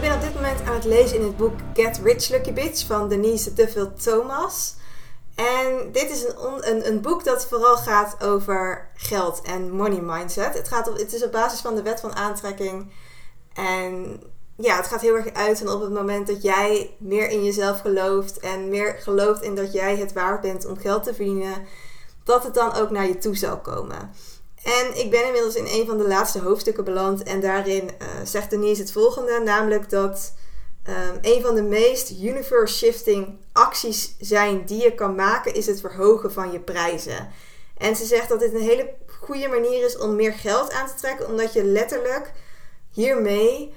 ben op dit moment aan het lezen in het boek Get Rich Lucky Bitch van Denise Duffield Thomas. En dit is een, een, een, boek dat vooral gaat over geld en money mindset. Het, gaat op, het is op basis van de wet van aantrekking. En ja, het gaat heel erg uit van op het moment dat jij meer in jezelf gelooft en meer gelooft in dat jij het waard bent om geld te verdienen, dat het dan ook naar je toe zal komen. En ik ben inmiddels in een van de laatste hoofdstukken beland en daarin uh, zegt Denise het volgende, namelijk dat um, een van de meest universe shifting acties zijn die je kan maken is het verhogen van je prijzen. En ze zegt dat dit een hele goede manier is om meer geld aan te trekken, omdat je letterlijk hiermee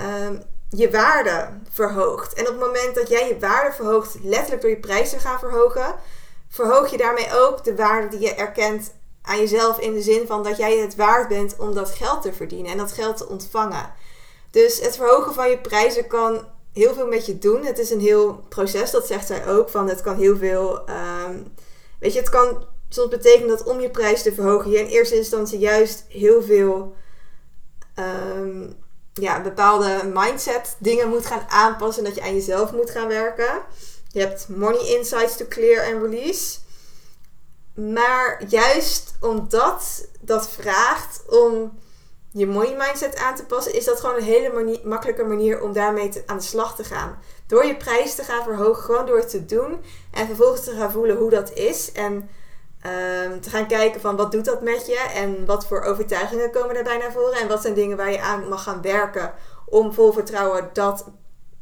um, je waarde verhoogt. En op het moment dat jij je waarde verhoogt, letterlijk door je prijzen gaan verhogen, verhoog je daarmee ook de waarde die je erkent aan jezelf in de zin van dat jij het waard bent om dat geld te verdienen en dat geld te ontvangen. Dus het verhogen van je prijzen kan heel veel met je doen. Het is een heel proces, dat zegt zij ook. Van het kan heel veel. Um, weet je, het kan soms betekenen dat om je prijs te verhogen, je in eerste instantie juist heel veel. Um, ja, bepaalde mindset dingen moet gaan aanpassen. Dat je aan jezelf moet gaan werken. Je hebt money insights to clear and release. Maar juist omdat dat vraagt om je money mindset aan te passen, is dat gewoon een hele makkelijke manier om daarmee aan de slag te gaan. Door je prijs te gaan verhogen, gewoon door het te doen. En vervolgens te gaan voelen hoe dat is. En um, te gaan kijken van wat doet dat met je. En wat voor overtuigingen komen daarbij naar voren. En wat zijn dingen waar je aan mag gaan werken om vol vertrouwen dat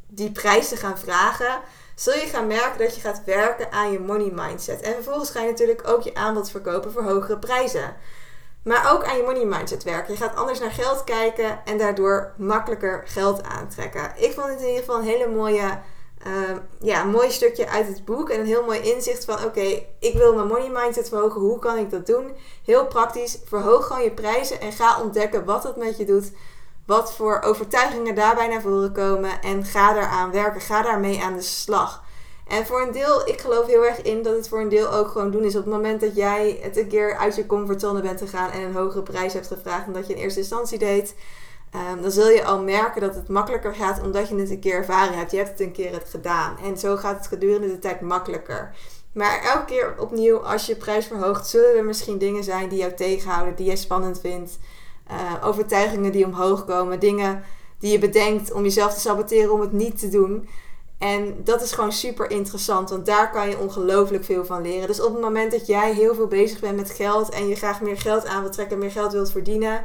die prijs te gaan vragen. Zul je gaan merken dat je gaat werken aan je money mindset. En vervolgens ga je natuurlijk ook je aanbod verkopen voor hogere prijzen. Maar ook aan je money mindset werken. Je gaat anders naar geld kijken en daardoor makkelijker geld aantrekken. Ik vond het in ieder geval een hele mooie, uh, ja, mooi stukje uit het boek. En een heel mooi inzicht van: oké, ik wil mijn money mindset verhogen. Hoe kan ik dat doen? Heel praktisch. Verhoog gewoon je prijzen en ga ontdekken wat dat met je doet. Wat voor overtuigingen daarbij naar voren komen. En ga daaraan werken. Ga daarmee aan de slag. En voor een deel, ik geloof heel erg in dat het voor een deel ook gewoon doen is. Op het moment dat jij het een keer uit je comfortzone bent gegaan en een hogere prijs hebt gevraagd dan dat je in eerste instantie deed, um, dan zul je al merken dat het makkelijker gaat omdat je het een keer ervaren hebt. Je hebt het een keer het gedaan. En zo gaat het gedurende de tijd makkelijker. Maar elke keer opnieuw, als je prijs verhoogt, zullen er misschien dingen zijn die jou tegenhouden, die jij spannend vindt. Uh, overtuigingen die omhoog komen, dingen die je bedenkt om jezelf te saboteren om het niet te doen. En dat is gewoon super interessant, want daar kan je ongelooflijk veel van leren. Dus op het moment dat jij heel veel bezig bent met geld en je graag meer geld aan wilt trekken, meer geld wilt verdienen,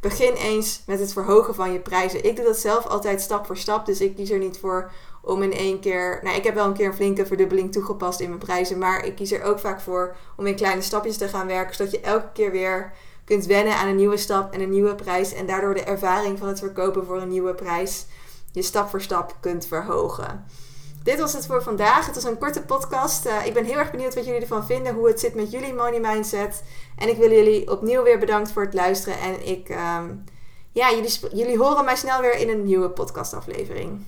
begin eens met het verhogen van je prijzen. Ik doe dat zelf altijd stap voor stap, dus ik kies er niet voor om in één keer. Nou, ik heb wel een keer een flinke verdubbeling toegepast in mijn prijzen, maar ik kies er ook vaak voor om in kleine stapjes te gaan werken, zodat je elke keer weer kunt wennen aan een nieuwe stap en een nieuwe prijs en daardoor de ervaring van het verkopen voor een nieuwe prijs je stap voor stap kunt verhogen. Dit was het voor vandaag. Het was een korte podcast. Uh, ik ben heel erg benieuwd wat jullie ervan vinden, hoe het zit met jullie money mindset. En ik wil jullie opnieuw weer bedankt voor het luisteren. En ik, um, ja, jullie, jullie horen mij snel weer in een nieuwe podcastaflevering.